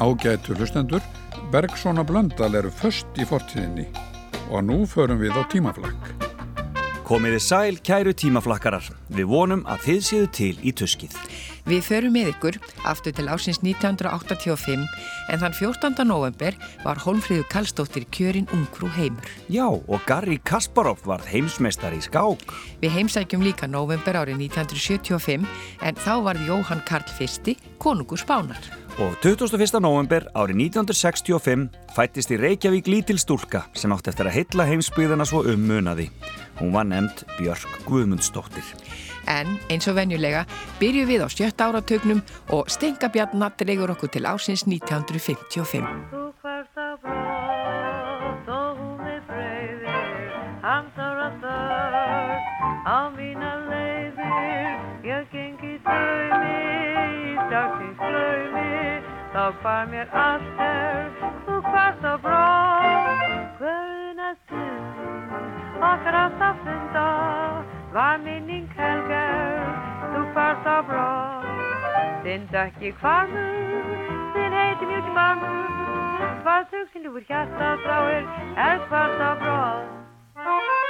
Ágætu hlustendur, Bergsona Blöndal eru först í fortíðinni og nú förum við á tímaflakk. Komiði sæl kæru tímaflakkarar. Við vonum að þið séu til í tuskið. Við förum með ykkur aftur til ásins 1985 en þann 14. november var Holmfríður Kallstóttir kjörinn ungfrú heimur. Já, og Garri Kasparov var heimsmeistar í skák. Við heimsækjum líka november árið 1975 en þá var Jóhann Karl I konungur spánar. Og 21. november árið 1965 fættist í Reykjavík lítil stúlka sem átti eftir að heitla heimsbyðana svo um munaði. Hún var nefnd Björk Guðmundsdóttir. En eins og venjulega byrju við á sjötta áratögnum og Stengabjarnar dregur okkur til ásins 1955. Þú hvert að bróð og hún er breyðir, hamsar að þörg á mína leiðir. Ég gengi draumi, dagsins draumi, þá far mér allt er, þú hvert að bróð, hverjum að stund, okkar að það funda, var minning helgar, þú farst á brott. Þinn dökki kvarmur, þinn heiti mjúki barmur, hvað þauksinn þú er hjarta dráir, er farst á brott.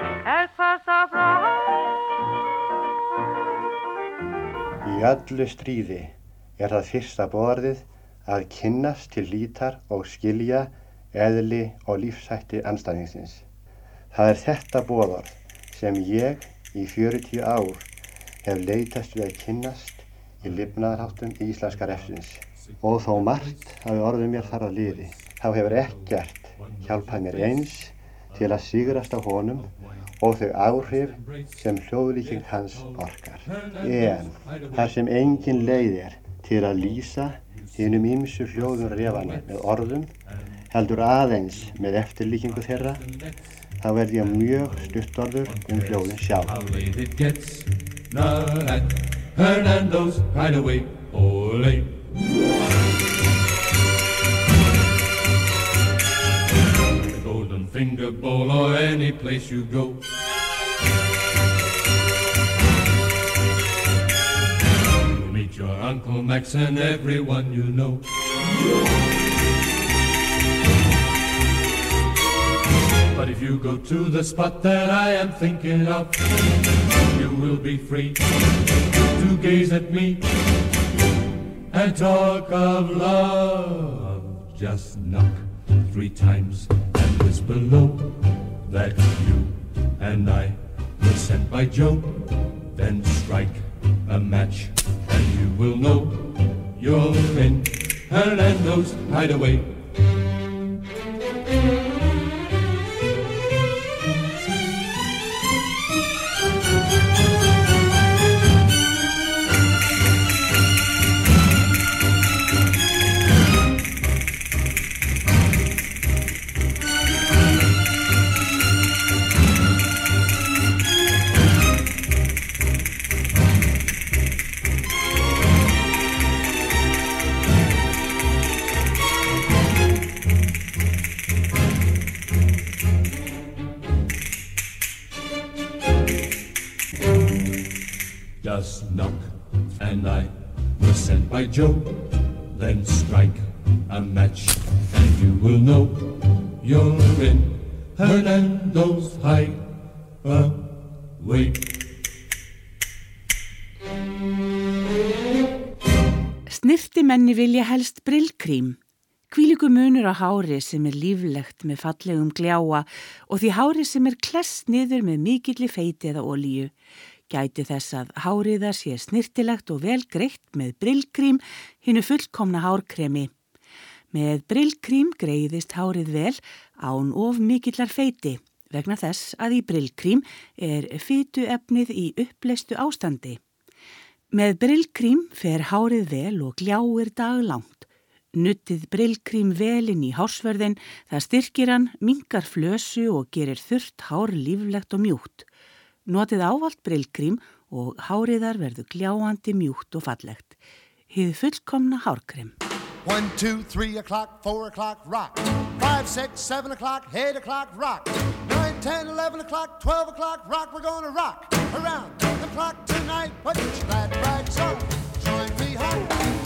Í öllu stríði er það fyrsta borðið að kynnast til lítar og skilja eðli og lífsætti anstæðingsins. Það er þetta borðorð sem ég í 40 ár hef leitast við að kynnast í lifnaðarháttum íslenska refsins og þó margt hafi orðið mér þar að liði. Þá hefur ekkert hjálpað mér eins til að sigrast á honum og þau áhrif sem hljóðlíking hans orkar. En þar sem engin leið er til að lýsa hinnum ímsu hljóðum refana með orðum heldur aðeins með eftirlíkingu þeirra þá verð ég mjög stuttorður um hljóðin sjálf. Finger Bowl or any place you go. You'll meet your Uncle Max and everyone you know. But if you go to the spot that I am thinking of, you will be free to gaze at me and talk of love. Just knock three times and below that you and I were sent by Joe. Then strike a match and you will know you're in Hernando's hideaway. Snirtimenni vilja helst brillkrím. Kvíliku munur á hári sem er líflegt með fallegum gljáa og því hári sem er kless niður með mikilli feiti eða ólíu. Gæti þess að háriða sé snirtilegt og vel greitt með brillkrím hinnu fullkomna hárkremi. Með brillkrím greiðist hárið vel án of mikillar feiti vegna þess að í brillkrím er fytu efnið í uppleistu ástandi. Með brillkrím fer hárið vel og gljáir daglangt. Nuttið brillkrím velinn í hásverðin, það styrkir hann, mingar flösu og gerir þurft hár líflegt og mjúkt. Notið ávalt brillkrím og háriðar verður gljáandi mjúkt og fallegt. Hið fullkomna hárkrem. 1, 2, 3 o'clock, 4 o'clock, rock 5, 6, 7 o'clock, 8 o'clock, rock 9, 10, 11 o'clock, 12 o'clock, rock We're gonna rock around the clock tonight. Put your glad rags on, join me home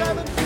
seven,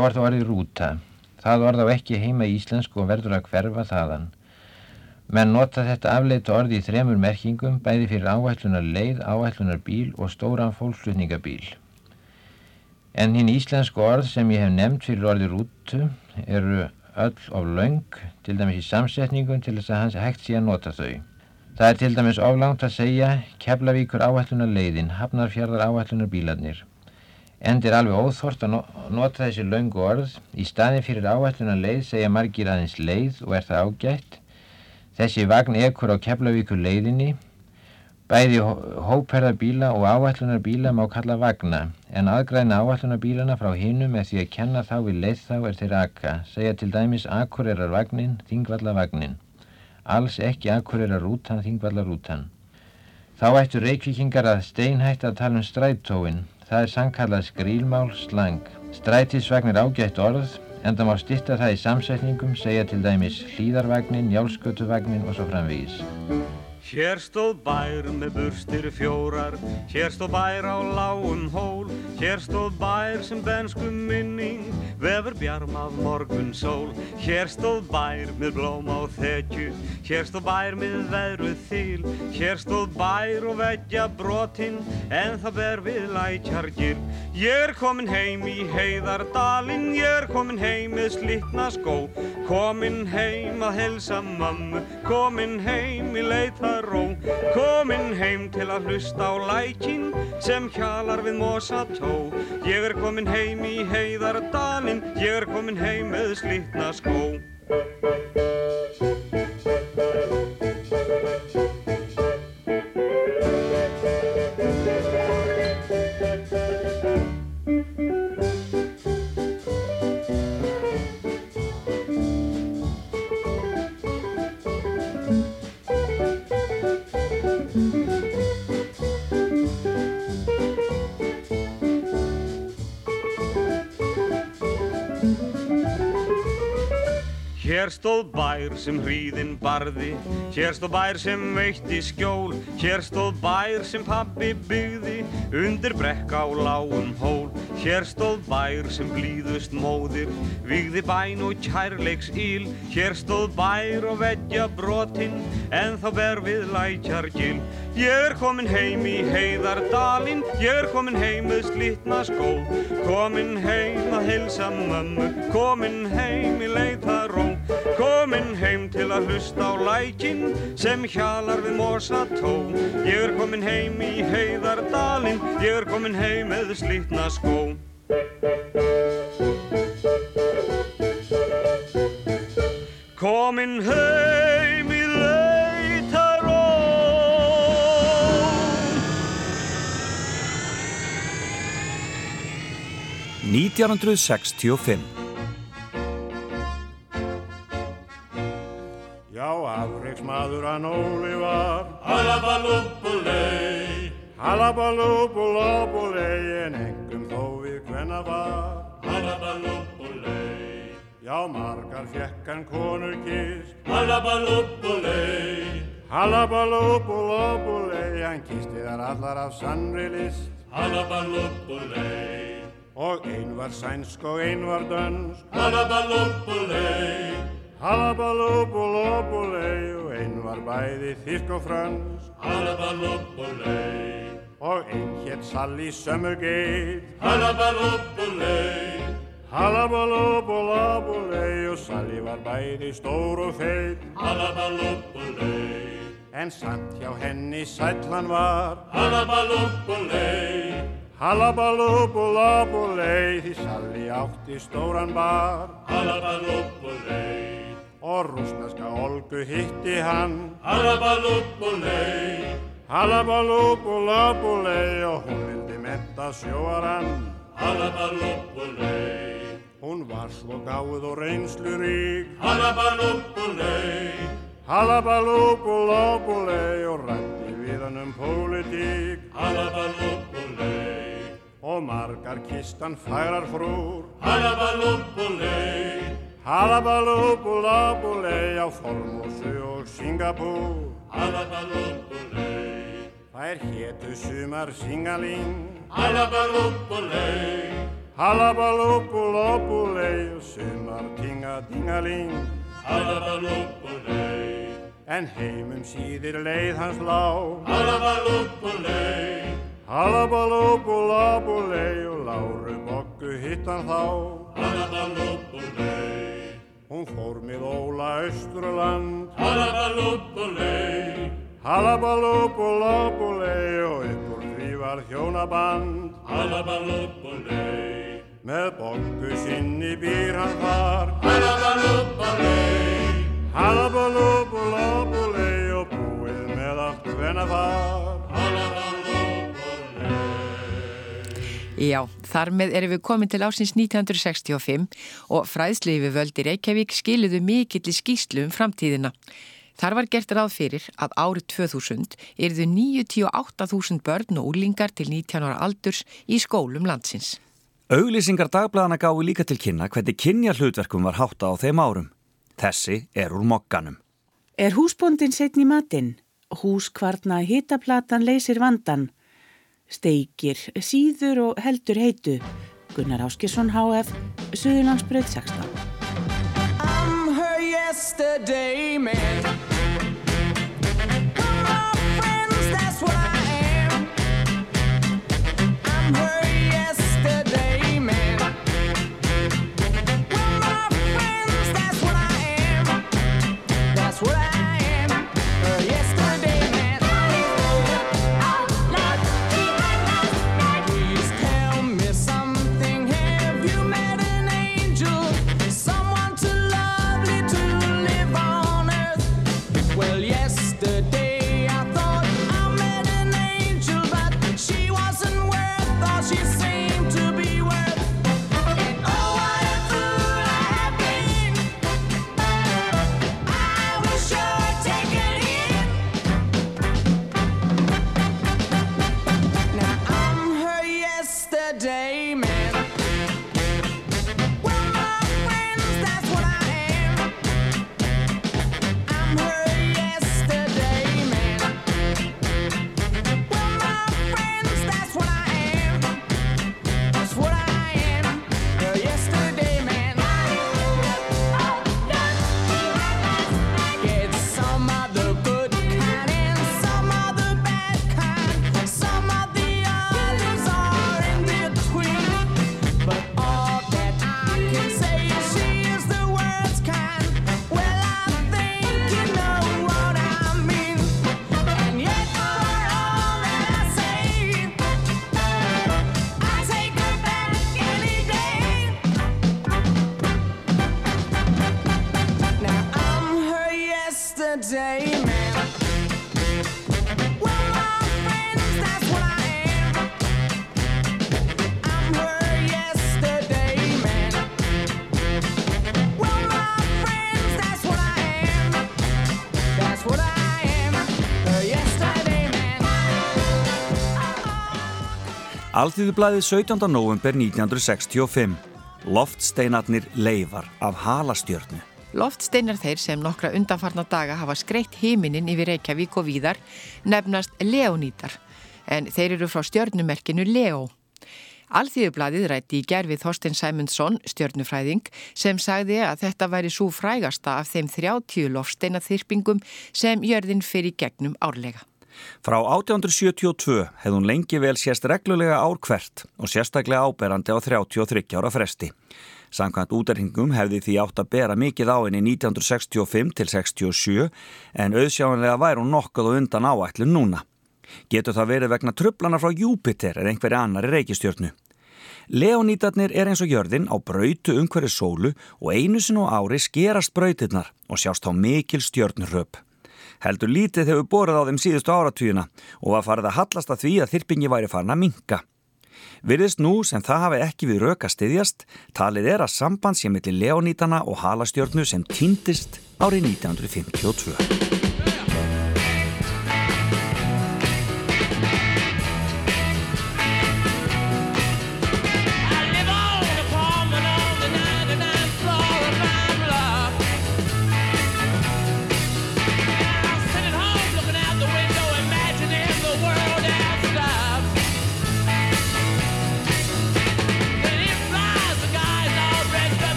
Það var þá orðið rúta. Það orð á ekki heima í íslensku og verður að hverfa þaðan. Menn nota þetta afleita orði í þremur merkingum, bæði fyrir áætlunar leið, áætlunar bíl og stóran fólksflutningabíl. En hinn íslensku orð sem ég hef nefnt fyrir orði rútu eru öll of laung, til dæmis í samsetningum til þess að hans hægt sé að nota þau. Það er til dæmis oflangt að segja Keflavíkur áætlunar leiðin, Hafnarfjarðar áætlunar bílarnir. End er alveg óþort að no nota þessi laungu orð. Í staðin fyrir áætlunar leið segja margir aðeins leið og er það ágætt. Þessi vagn ekur á Keflavíkur leiðinni. Bæði hóperðarbíla og áætlunarbíla má kalla vagna, en aðgræna áætlunarbílana frá hinum með því að kenna þá við leið þá er þeir aka, segja til dæmis Akureyrar vagnin, Þingvalla vagnin. Alls ekki Akureyrar rútan, Þingvalla rútan. Þá ættu reykvíkingar að steinhætt að tala um strætóin, það er sannkallað skrílmál slang. Strætisvagn er ágætt orð, en það má stytta það í samsetningum, segja til dæmis hlýðarvagnin, njálskötuvagnin og svo framvegis. Hér stóð bær með burstir fjórar, hér stóð bær á lágum hól, hér stóð bær sem bensku minning, vefur bjarm af morgun sól. Hér stóð bær með blóm á þekju, hér stóð bær með veðruð þýl, hér stóð bær og veggja brotinn, en það ber við lækjargir. Ég er komin heim í heiðardalinn, ég er komin heim með slitna skó, komin heim að helsa mömmu, komin heim í leita ró Komin heim til að hlusta á lækin sem hjalar við mosa tó Ég er komin heim í heiðardalinn, ég er komin heim með slitna skó Hér stóð bær sem hríðin barði, hér stóð bær sem veitti skjól, hér stóð bær sem pabbi byggði, undir brekk á lágum hól. Hér stóð bær sem blíðust móðir, vigði bæn og kærleiks íl, hér stóð bær og veggja brotinn, en þá ber við lækjar gil. Ég er komin heim í heiðardalinn, ég er komin heim með slitna skó, komin heim að heilsa mömmu, komin heim í leitaró. Komin heim til að hlusta á lækin sem hjalar við mosa tó Ég er komin heim í heiðardalinn, ég er komin heim með slítna skó. Komin heim í leitaró. 1965 afreiksmaður hann Óli var. Halabalúbulei Halabalúbulóbulei En engum þó við hvenna var. Halabalúbulei Já, margar fekk hann konur kist Halabalúbulei Halabalúbulóbulei Hann kisti þar allar af sannri list. Halabalúbulei Og ein var sænsk og ein var dönsk. Halabalúbulei Halabalúbulóbulei og einn var bæði þýrk og frans Halabalúbulei og einn hétt Sally Summergate. Halabalúbulei Halabalúbulóbulei og Sally var bæði stór og feit. Halabalúbulei en samt hjá henni sætlan var. Halabalúbulei Halabalúbulóbulei því Sally átti stóran bar. Halabalúbulei og rúsneska Olgu hitti hann. Halabalúbulei Halabalúbulóbulei og hún vildi metta sjóarann. Halabalúbulei Hún var svo gáð og reynslu rík Halabalúbulei Halabalúbulóbulei og rætti við hann um pólitík. Halabalúbulei og margar kistan færar frúr. Halabalúbulei Halabalúbulóbulei á Formosu og Singapúr. Halabalúbulei Þær hétu sumar Singaling Halabalúbulei Halabalúbulóbulei og sumar Tingadingaling Halabalúbulei En heimum síðir leið hans lá Halabalúbulei Halabalúbulóbulei og láru bokku hittan þá. Halabalúbulei Hún fór með Óla Östurland Halabalúbulei Halabalúbulóbulei og úr því var hjónaband. Halabalúbulei Með bokku sinni býr hann þar. Halabalúbulei Halabalúbulóbulei og búið með allt hvenna þar Já, þar með erum við komin til ásins 1965 og fræðslu yfir völdi Reykjavík skiliðu mikill í skýslu um framtíðina. Þar var gert ráð fyrir að árið 2000 erðu 98.000 börn og úlingar til 19 ára aldurs í skólum landsins. Auglýsingar dagbladana gáði líka til kynna hvernig kynja hlutverkum var hátta á þeim árum. Þessi er úr mokkanum. Er húsbóndin setn í matinn? Húskvarna hitaplatan leysir vandan. Steikir, síður og heldur heitu. Gunnar Áskjesson HF, Suðurlandsbröð 16. I'm her yesterday man. I'm her Alþýðublaðið 17. november 1965. Loftsteinarnir leifar af halastjörnu. Loftsteinar þeir sem nokkra undanfarna daga hafa skreitt heiminin yfir Reykjavík og víðar nefnast Leonítar en þeir eru frá stjörnumerkinu Leo. Alþýðublaðið rætti í gerfið Þorstein Sæmundsson, stjörnufræðing, sem sagði að þetta væri svo frægasta af þeim 30 loftsteinaþyrpingum sem jörðin fyrir gegnum árlega. Frá 1872 hefði hún lengi vel sérst reglulega ár hvert og sérstaklega áberandi á 33 ára fresti. Samkvæmt úterhingum hefði því átt að bera mikið á henni 1965 til 67 en auðsjáanlega væri hún nokkuð og undan áætlun núna. Getur það verið vegna trublanar frá Júpiter eða einhverju annari reykistjörnu. Leonítarnir er eins og jörðin á brautu umhverju sólu og einu sinn á ári skerast brautirnar og sjást á mikil stjörnuröp. Heldur lítið hefur borið á þeim síðustu áratvíuna og var farið að hallast að því að þyrpingi væri farin að minka. Virðist nú sem það hafi ekki við röka stiðjast, talið er að samband sé millir leonítana og halastjörnu sem týndist árið 1952.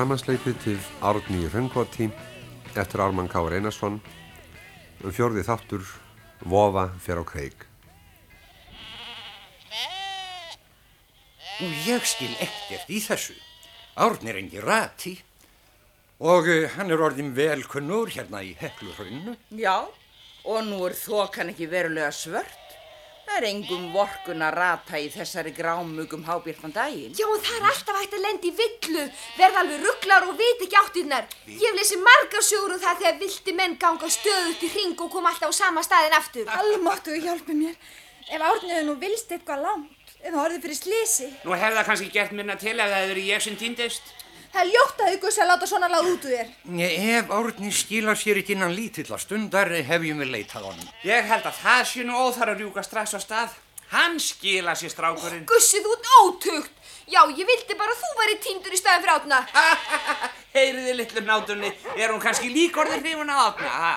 framhansleipið til Árni Röngvoti eftir Ármann K. Reynarsson um fjörði þáttur Vofa fer á kreik. Nú, ég skil ekkert í þessu. Árn er engi rati og uh, hann er orðin velkunnur hérna í heklurhrauninu. Já, og nú er þokan ekki verulega svört. Það er engum vorkun að rata í þessari grámugum hábjörnum daginn. Já, og það er alltaf hægt að lendi í villu, verða alveg rugglar og viti ekki áttirnar. Ég hef lesið margar sögur um það þegar vildi menn ganga stöðut í hring og koma alltaf á sama staðin aftur. Almáttu hjálpi mér. Ef árniðu nú vilst eitthvað langt, eða orðið fyrir slisi. Nú hef það kannski gert minna til ef það hefur ég sem týndist. Það er ljótt að ykkur að láta svona láð út úr þér. Ef Árni skila sér ekki innan lítilla stundar hefjum við leitað honum. Ég held að það sé nú óþar að rjúka strax á stað. Hann skila sér strákurinn. Gussi, þú ert ótugt. Já, ég vildi bara að þú væri týndur í staðin fyrir átna. Heyriði litlu nátunni, er hún kannski líka orðið hrifun að átna, ha?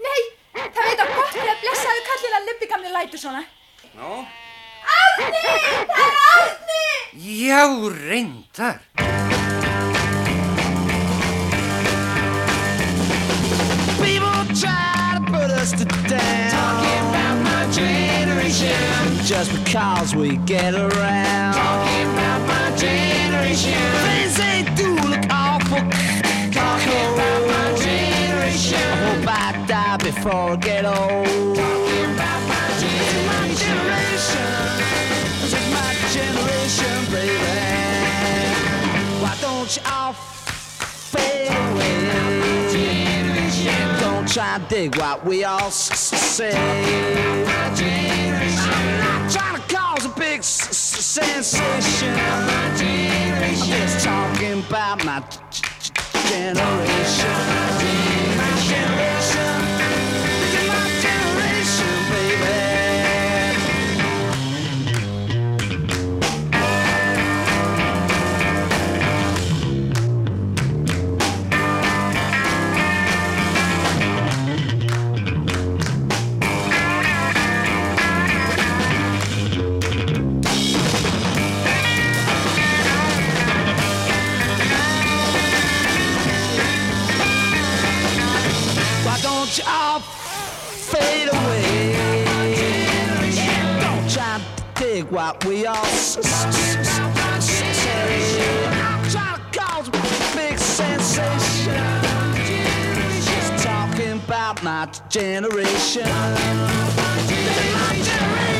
Nei, það veit á gott þegar blessaðu kallin að Lubbi gamli lætur svona. Nú? Árni! Það er Árni! Já, reyndar. Just because we get around. Talking about my generation. Things they do look awful. Talking about my generation. I hope I die before I get old. Talking about my generation. This is my generation, baby. Why don't you all fade away? Try to dig what we all s- say. I'm not trying to cause a big s- sensation. I'm just talking about my g- g- generation. that we all to cause a big sensation. Just talking about my generation. My generation.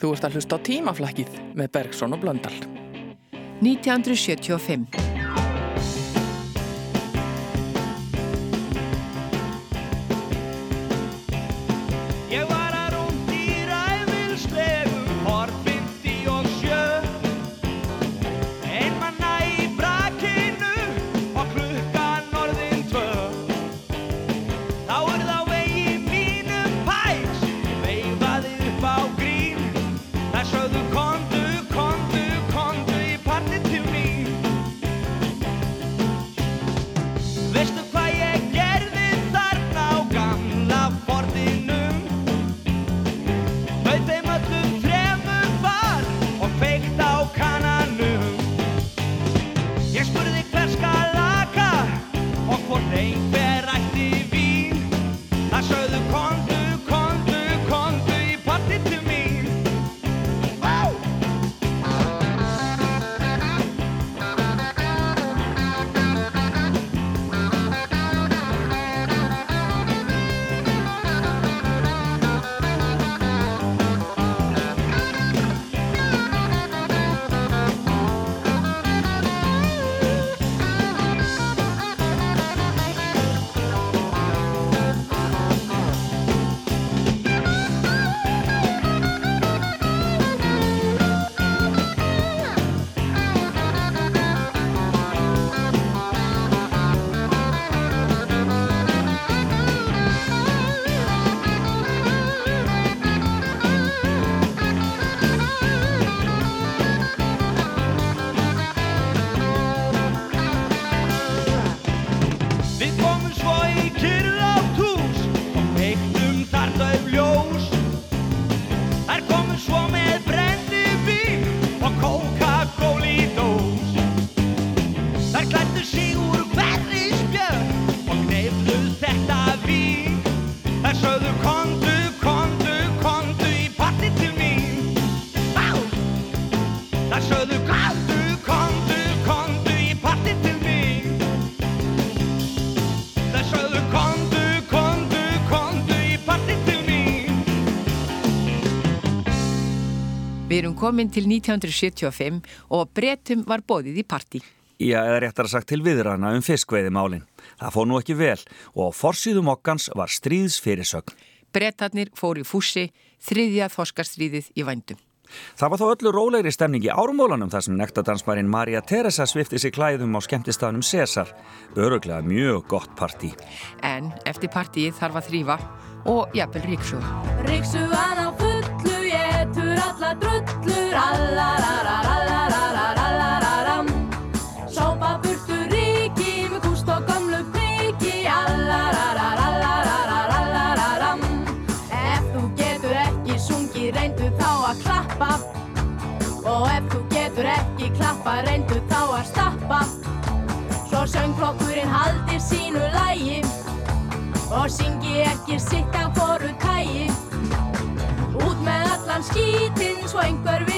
Þú ert að hlusta á tímaflækið með Bergson og Blöndal. 1975 Við erum komin til 1975 og breytum var bóðið í partí. Já, eða réttar sagt til viðrana um fiskveiðimálin. Það fór nú ekki vel og á forsýðum okkans var stríðsfyrirsögn. Brettarnir fór í fússi, þriðja þoskarstríðið í vændum. Það var þó öllu rólegri stemning í ármólanum þar sem nektadansmarinn Maria Teresa svifti sig klæðum á skemmtistaðnum Cesar. Öruglega mjög gott partí. En eftir partíið þarf að þrýfa og jafnvel ríksuga. Ríksugan á alla drullur, allararararararararam Sópa burtu ríki með kúst og gömlu priki, allarararararararam Ef þú getur ekki sungið, reyndu þá að klappa. Og ef þú getur ekki klappa, reyndu þá að stappa. Svo söngklokkurinn haldir sínu lægi Og syngi ekki sitt af hvoru Út hann skýtinn svo einhver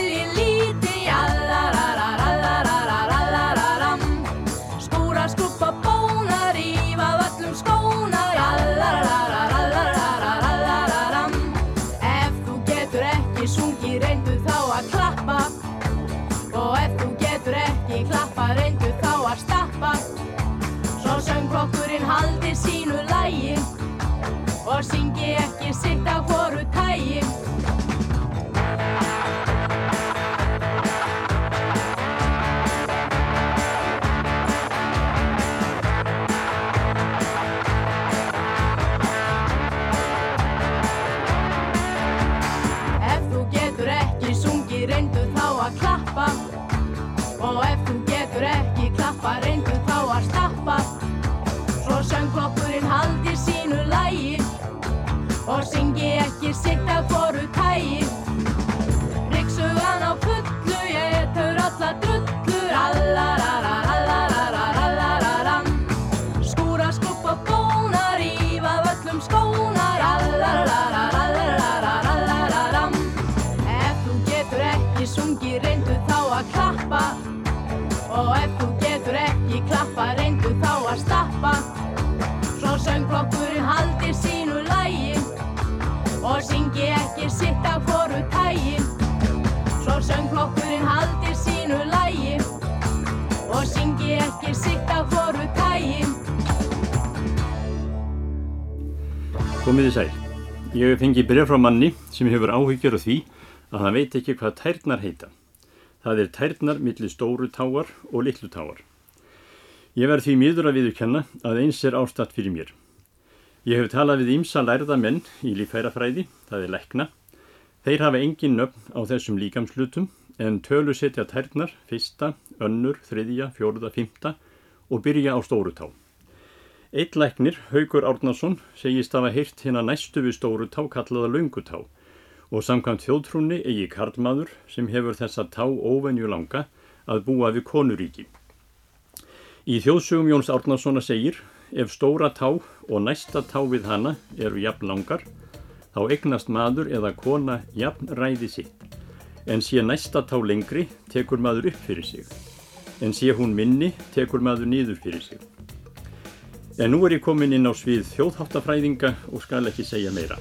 Komið þið sæl. Ég fengið byrja frá manni sem hefur áhyggjur af því að hann veit ekki hvað tærnar heita. Það er tærnar millir stóru táar og litlu táar. Ég verð því miður að viðurkenna að eins er ástatt fyrir mér. Ég hef talað við ímsa lærða menn í lífærafræði, það er lekna. Þeir hafa engin nöfn á þessum líkamslutum en tölu setja tærnar, fyrsta, önnur, þriðja, fjóruða, fymta og byrja á stóru tá. Eitt læknir, Haugur Árnason, segist hafa heyrt hérna næstu við stóru tá kallaða laungutá og samkvæmt þjóðtrúni eigi karlmaður sem hefur þessa tá óvenju langa að búa við konuríki. Í þjóðsögum Jóns Árnasona segir ef stóra tá og næsta tá við hana eru jafn langar þá eignast maður eða kona jafn ræði sitt en sé næsta tá lengri tekur maður upp fyrir sig en sé hún minni tekur maður niður fyrir sig. En nú er ég komin inn á svið þjóðháttafræðinga og skal ekki segja meira.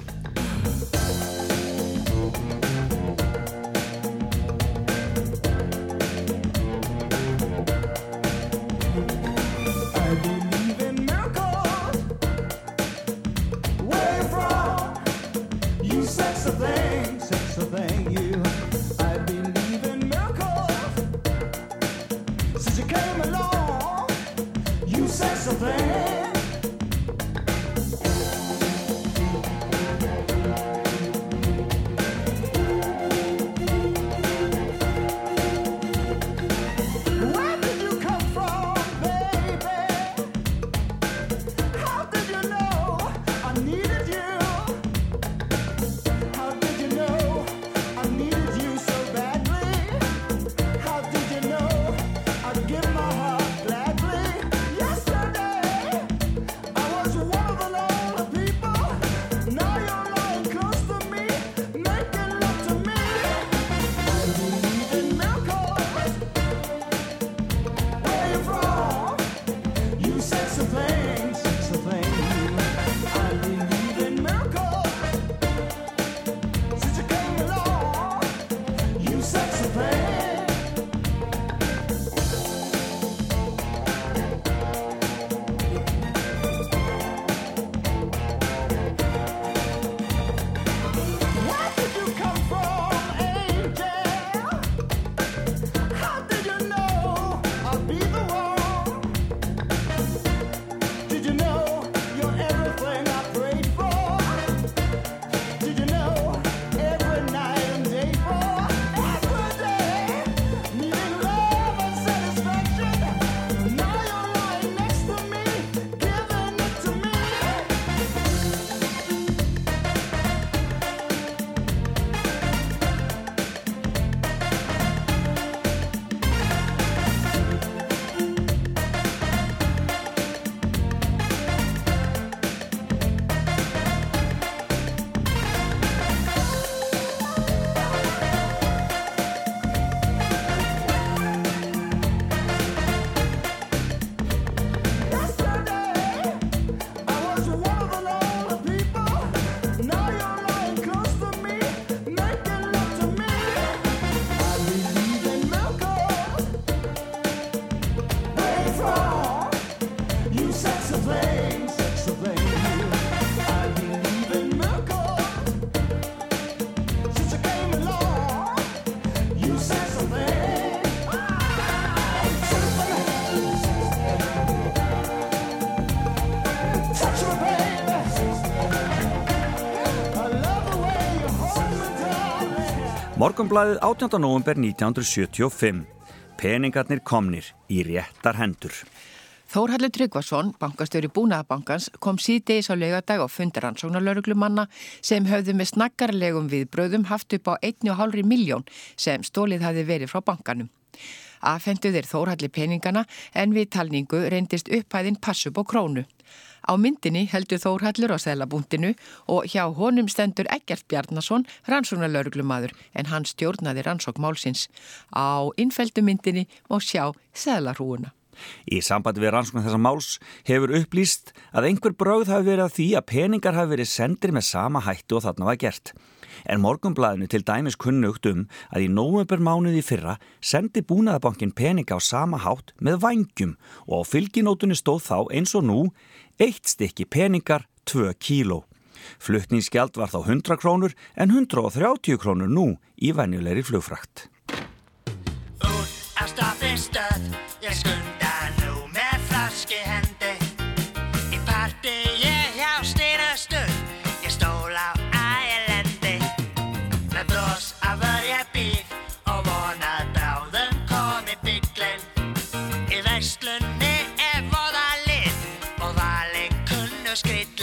Morgonblæðið 18. november 1975. Peningarnir komnir í réttar hendur. Þórhallur Tryggvason, bankastjóri Búnaðabankans, kom síðdeis á laugadag og fundir ansóknarlauruglumanna sem höfðu með snakkarlegum viðbröðum haft upp á 1,5 miljón sem stólið hafi verið frá bankanum. Afhendu þeir Þórhalli peningana en við talningu reyndist upphæðin passup og krónu. Á myndinni heldur Þórhallur á selabúndinu og hjá honum stendur Egert Bjarnason, rannsóknarlauruglumadur, en hann stjórnaði rannsók málsins. Á innfeldu myndinni má sjá selarhúuna. Í sambandi við rannsóknar þessa máls hefur upplýst að einhver brögð hafi verið að því að peningar hafi verið sendir með sama hættu og þarna var gert. En morgunblæðinu til dæmis kunnugt um að í nóvembermánuði fyrra sendi búnaðabankin peninga á sama hátt með vangjum og á fylginótunni stóð þá eins og nú eitt stykki peningar 2 kíló. Flutningsgjald var þá 100 krónur en 130 krónur nú í venjulegri flugfrakt. Út af staðin stöð, ég skunda nú með flaski hendi kunnu skrillinn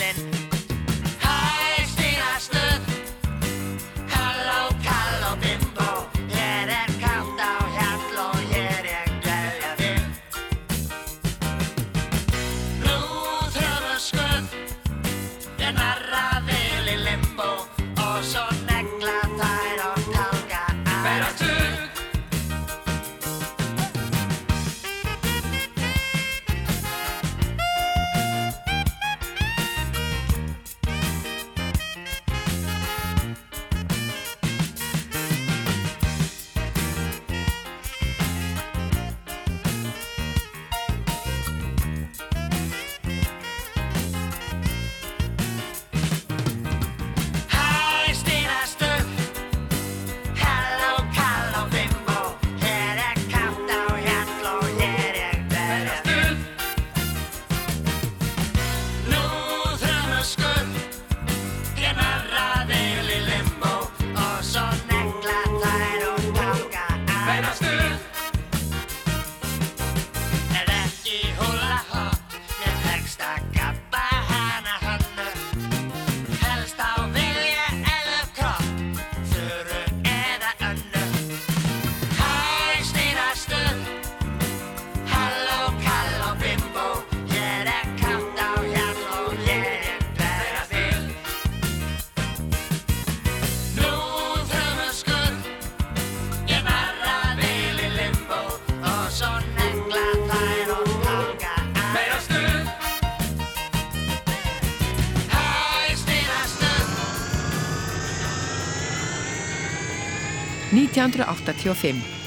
1985.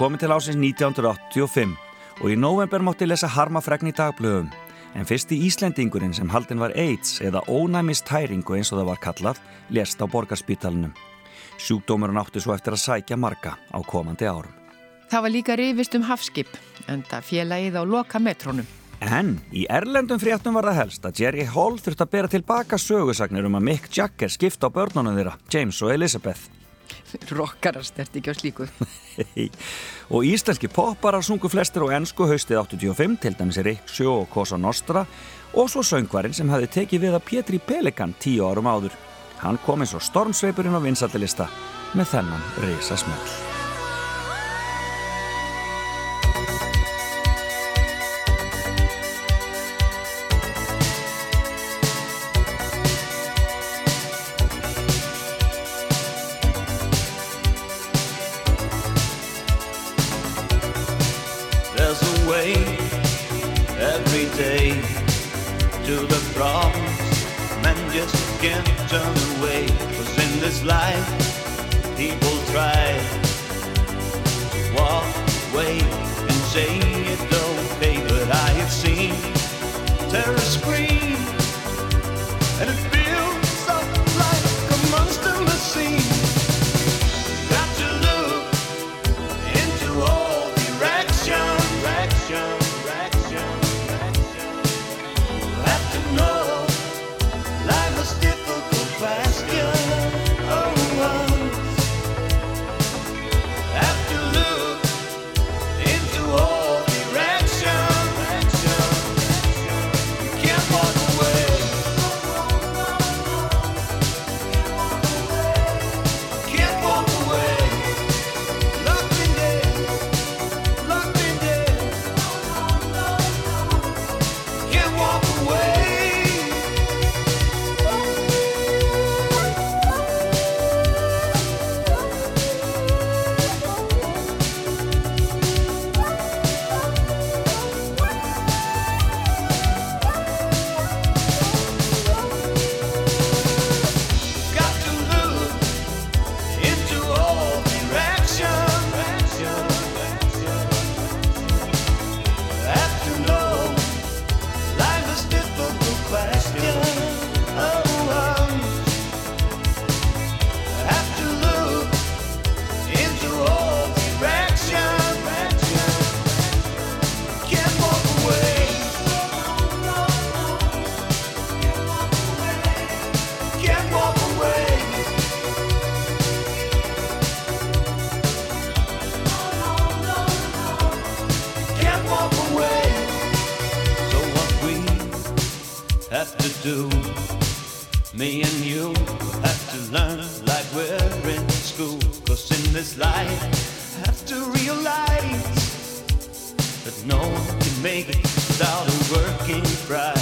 komið til ásins 1985 og í november mátti lesa harmafregn í dagblöðum en fyrsti Íslendingurinn sem haldin var AIDS eða ónæmistæringu eins og það var kallað lést á borgarspítalunum. Sjúkdómurinn átti svo eftir að sækja marga á komandi árum. Það var líka rifist um hafskip en það félagið á loka metrónum. En í erlendum fréttum var það helst að Jerry Hall þurfti að bera tilbaka sögusagnir um að Mick Jagger skipta á börnunum þeirra, James og Elizabeth. Rokkarast ert ekki á slíku. og íslenski popparar sungu flestir á ennsku haustið 85, til dæmis Rick Sjó og Cosa Nostra og svo söngvarinn sem hefði tekið við að Pétri Pelikan tíu árum áður. Hann kom eins og stormsveipurinn á vinsallilista með þennan day to the problems man just can't turn away. Cause in this life, people try to walk away and say it don't pay. but I have seen terror scream. do. Me and you have to learn like we're in school. Cause in this life, have to realize that no one can make it without a working brain.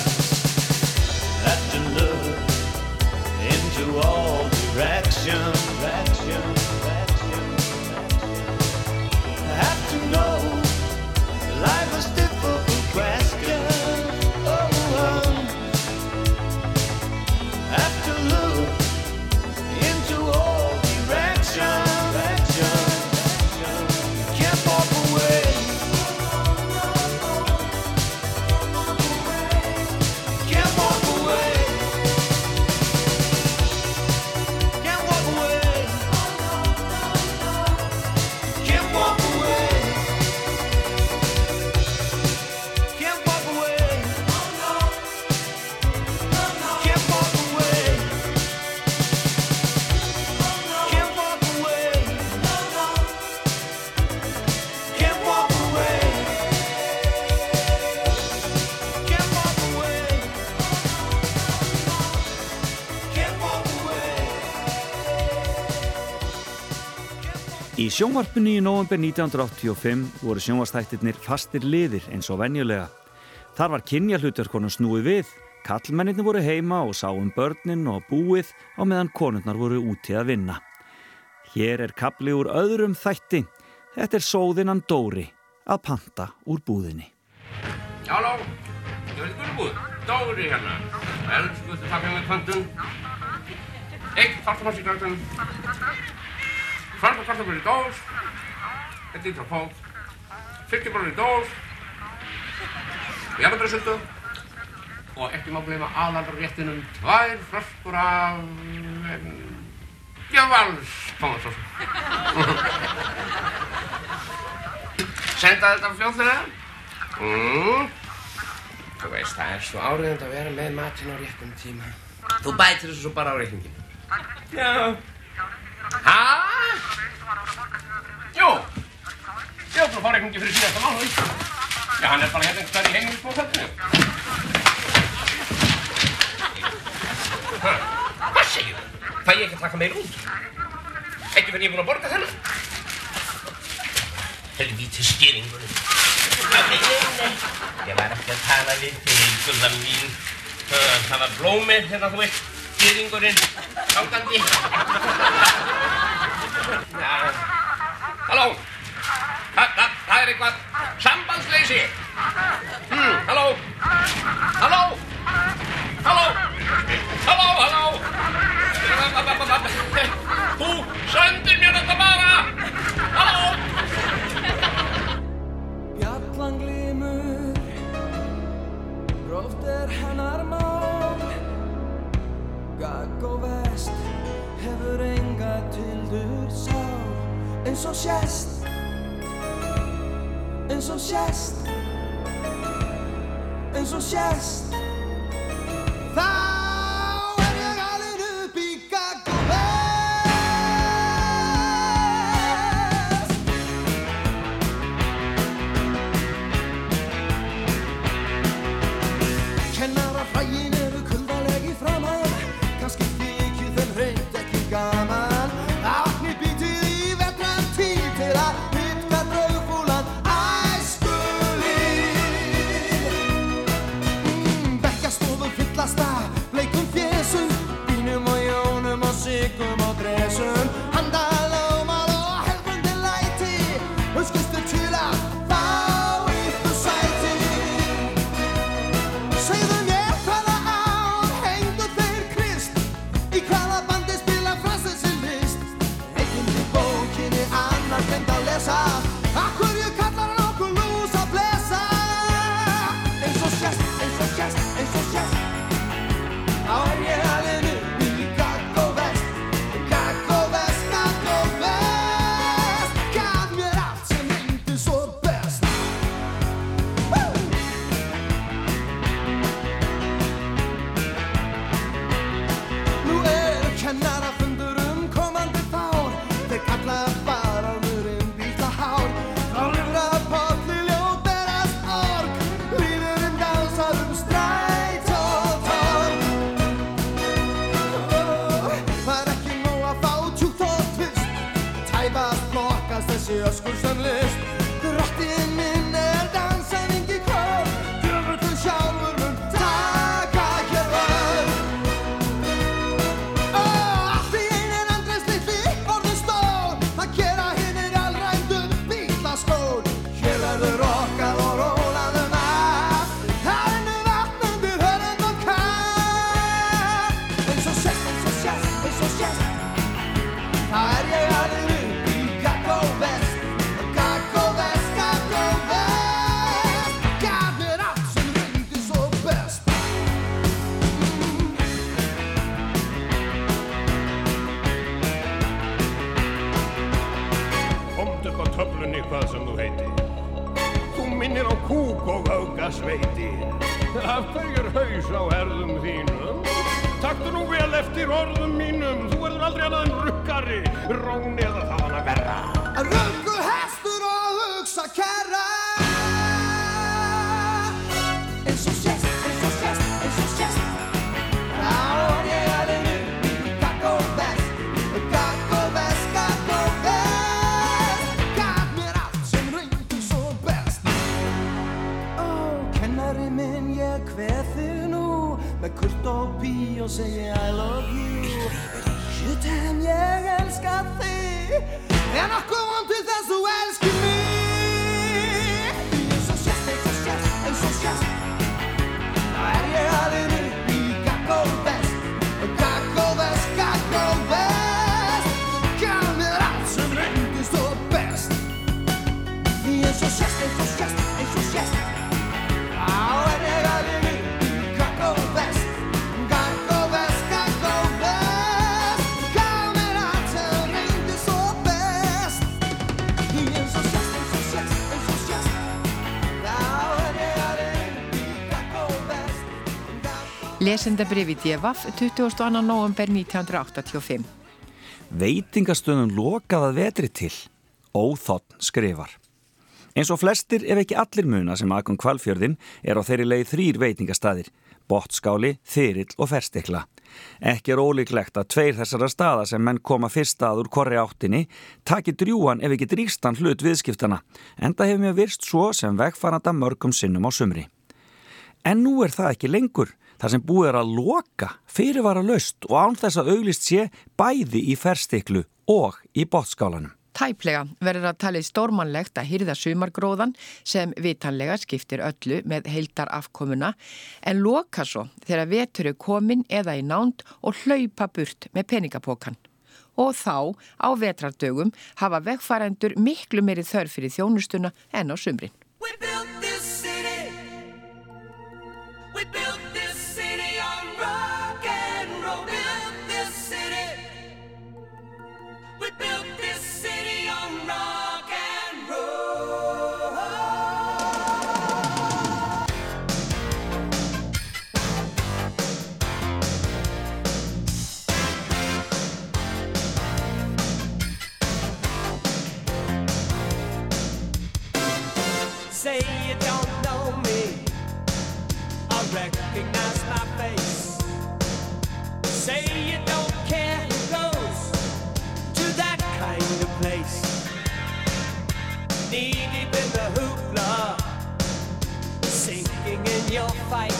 Sjónvarpunni í november 1985 voru sjónvarstættirnir fastir liðir eins og venjulega. Þar var kynja hlutverkonum snúið við, kallmenninni voru heima og sáum börnin og búið á meðan konurnar voru úti að vinna. Hér er kapli úr öðrum þætti. Þetta er sóðinan Dóri að panta úr búðinni. Halló, ég veit hvernig búð. Dóri hérna. Elsku, þú takkar með pantun. Eitt, fartum Sarpakartaflur í dós, einn lítra á pál, 50 brónir í dós, jarðabræðsöldu og ekki má gleyma aðalréttinum tvær fröskur af gefals tómatsósu. Senda þetta fljóðlega. Mm. Þú veist, það er svo áriðand að vera með matinn á réttum tíma. Þú bætir þessu bara á reikninginu. Já. Hæ? Jú, ég áfram að fara ekki fyrir síðasta mánu. Já, hann er bara hérna einhvers vegar í heimil og sko, fættinu. Hæ? Hvað segir þau? Fæ ég ekki að taka meir út? Ekki fyrir ég er búin að borga þennan? Helvítið skýringunum. Nei, nei, nei. Ég var ekki að tala við til einhverðan mín. Það var blómið hérna þú veit feeling ko rin. Kautante. Hello. Cut, cut. Tayo rin, cut. Sambal Slazy. Hmm, hello. Hello. Hello. Hello, hello. Þú sendir mér þetta bara. Hello. Bjallan glimur, gróft er hennar má. Gagg og vest hefur enga tildur sá eins og sjæst eins og sjæst eins og sjæst Það Lesendabrifi D.V.A.F. 22. november 1985 Veitingastunum lokaða vetri til Óþotn skrifar Eins og flestir ef ekki allir muna sem aðgum kvalfjörðin er á þeirri leið þrýr veitingastæðir Bottskáli, Þyrill og Ferstikla Ekki er ólíklegt að tveir þessara staða sem menn koma fyrst að úr korri áttinni taki drjúan ef ekki dríkstan hlut viðskiptana en það hefur mér virst svo sem vegfarnanda mörgum sinnum á sumri En nú er það ekki lengur þar sem búið er að loka fyrirvara löst og án þess að auglist sé bæði í ferstiklu og í botskálanum. Tæplega verður að talið stórmanlegt að hýrða sumargróðan sem vitanlega skiptir öllu með heildar afkomuna en loka svo þegar vetur er komin eða í nánd og hlaupa burt með peningapokan. Og þá á vetrardögum hafa vegfærandur miklu meiri þörf fyrir þjónustuna en á sumrin. you'll fight.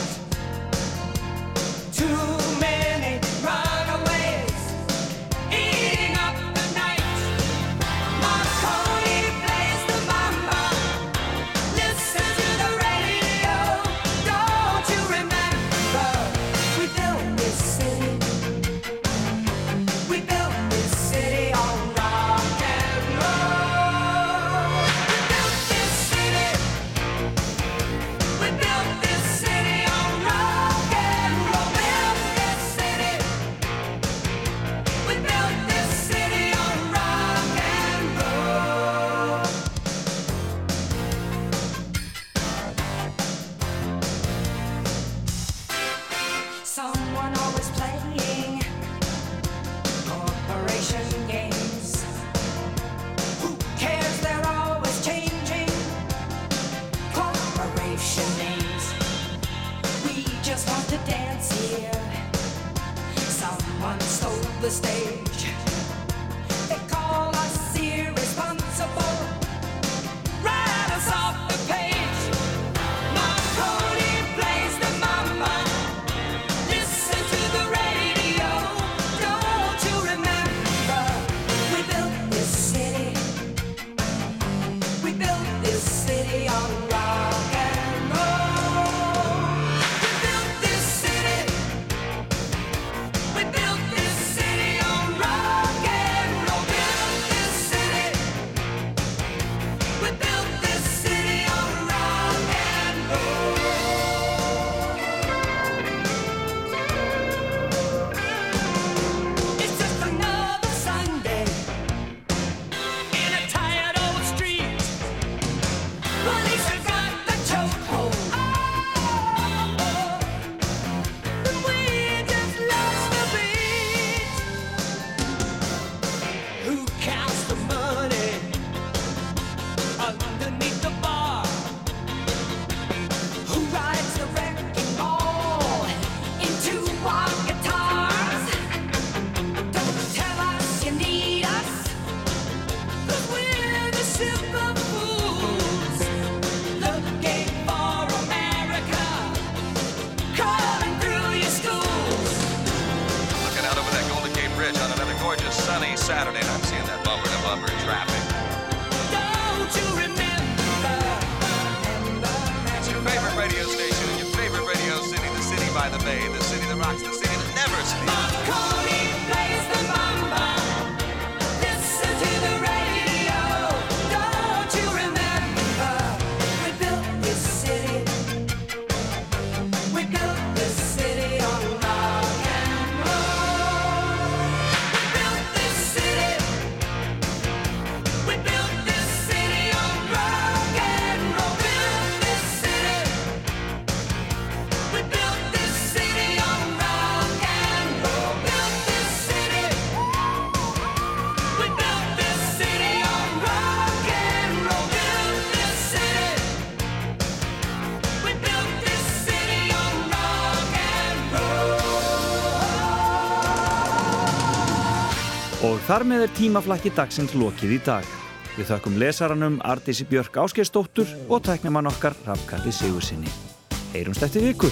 Þar með er tímaflakki dagsins lokið í dag. Við þakkum lesaranum Ardísi Björk Áskeistóttur og tæknumann okkar Rafkalli Sigursinni. Heyrumst eftir viku.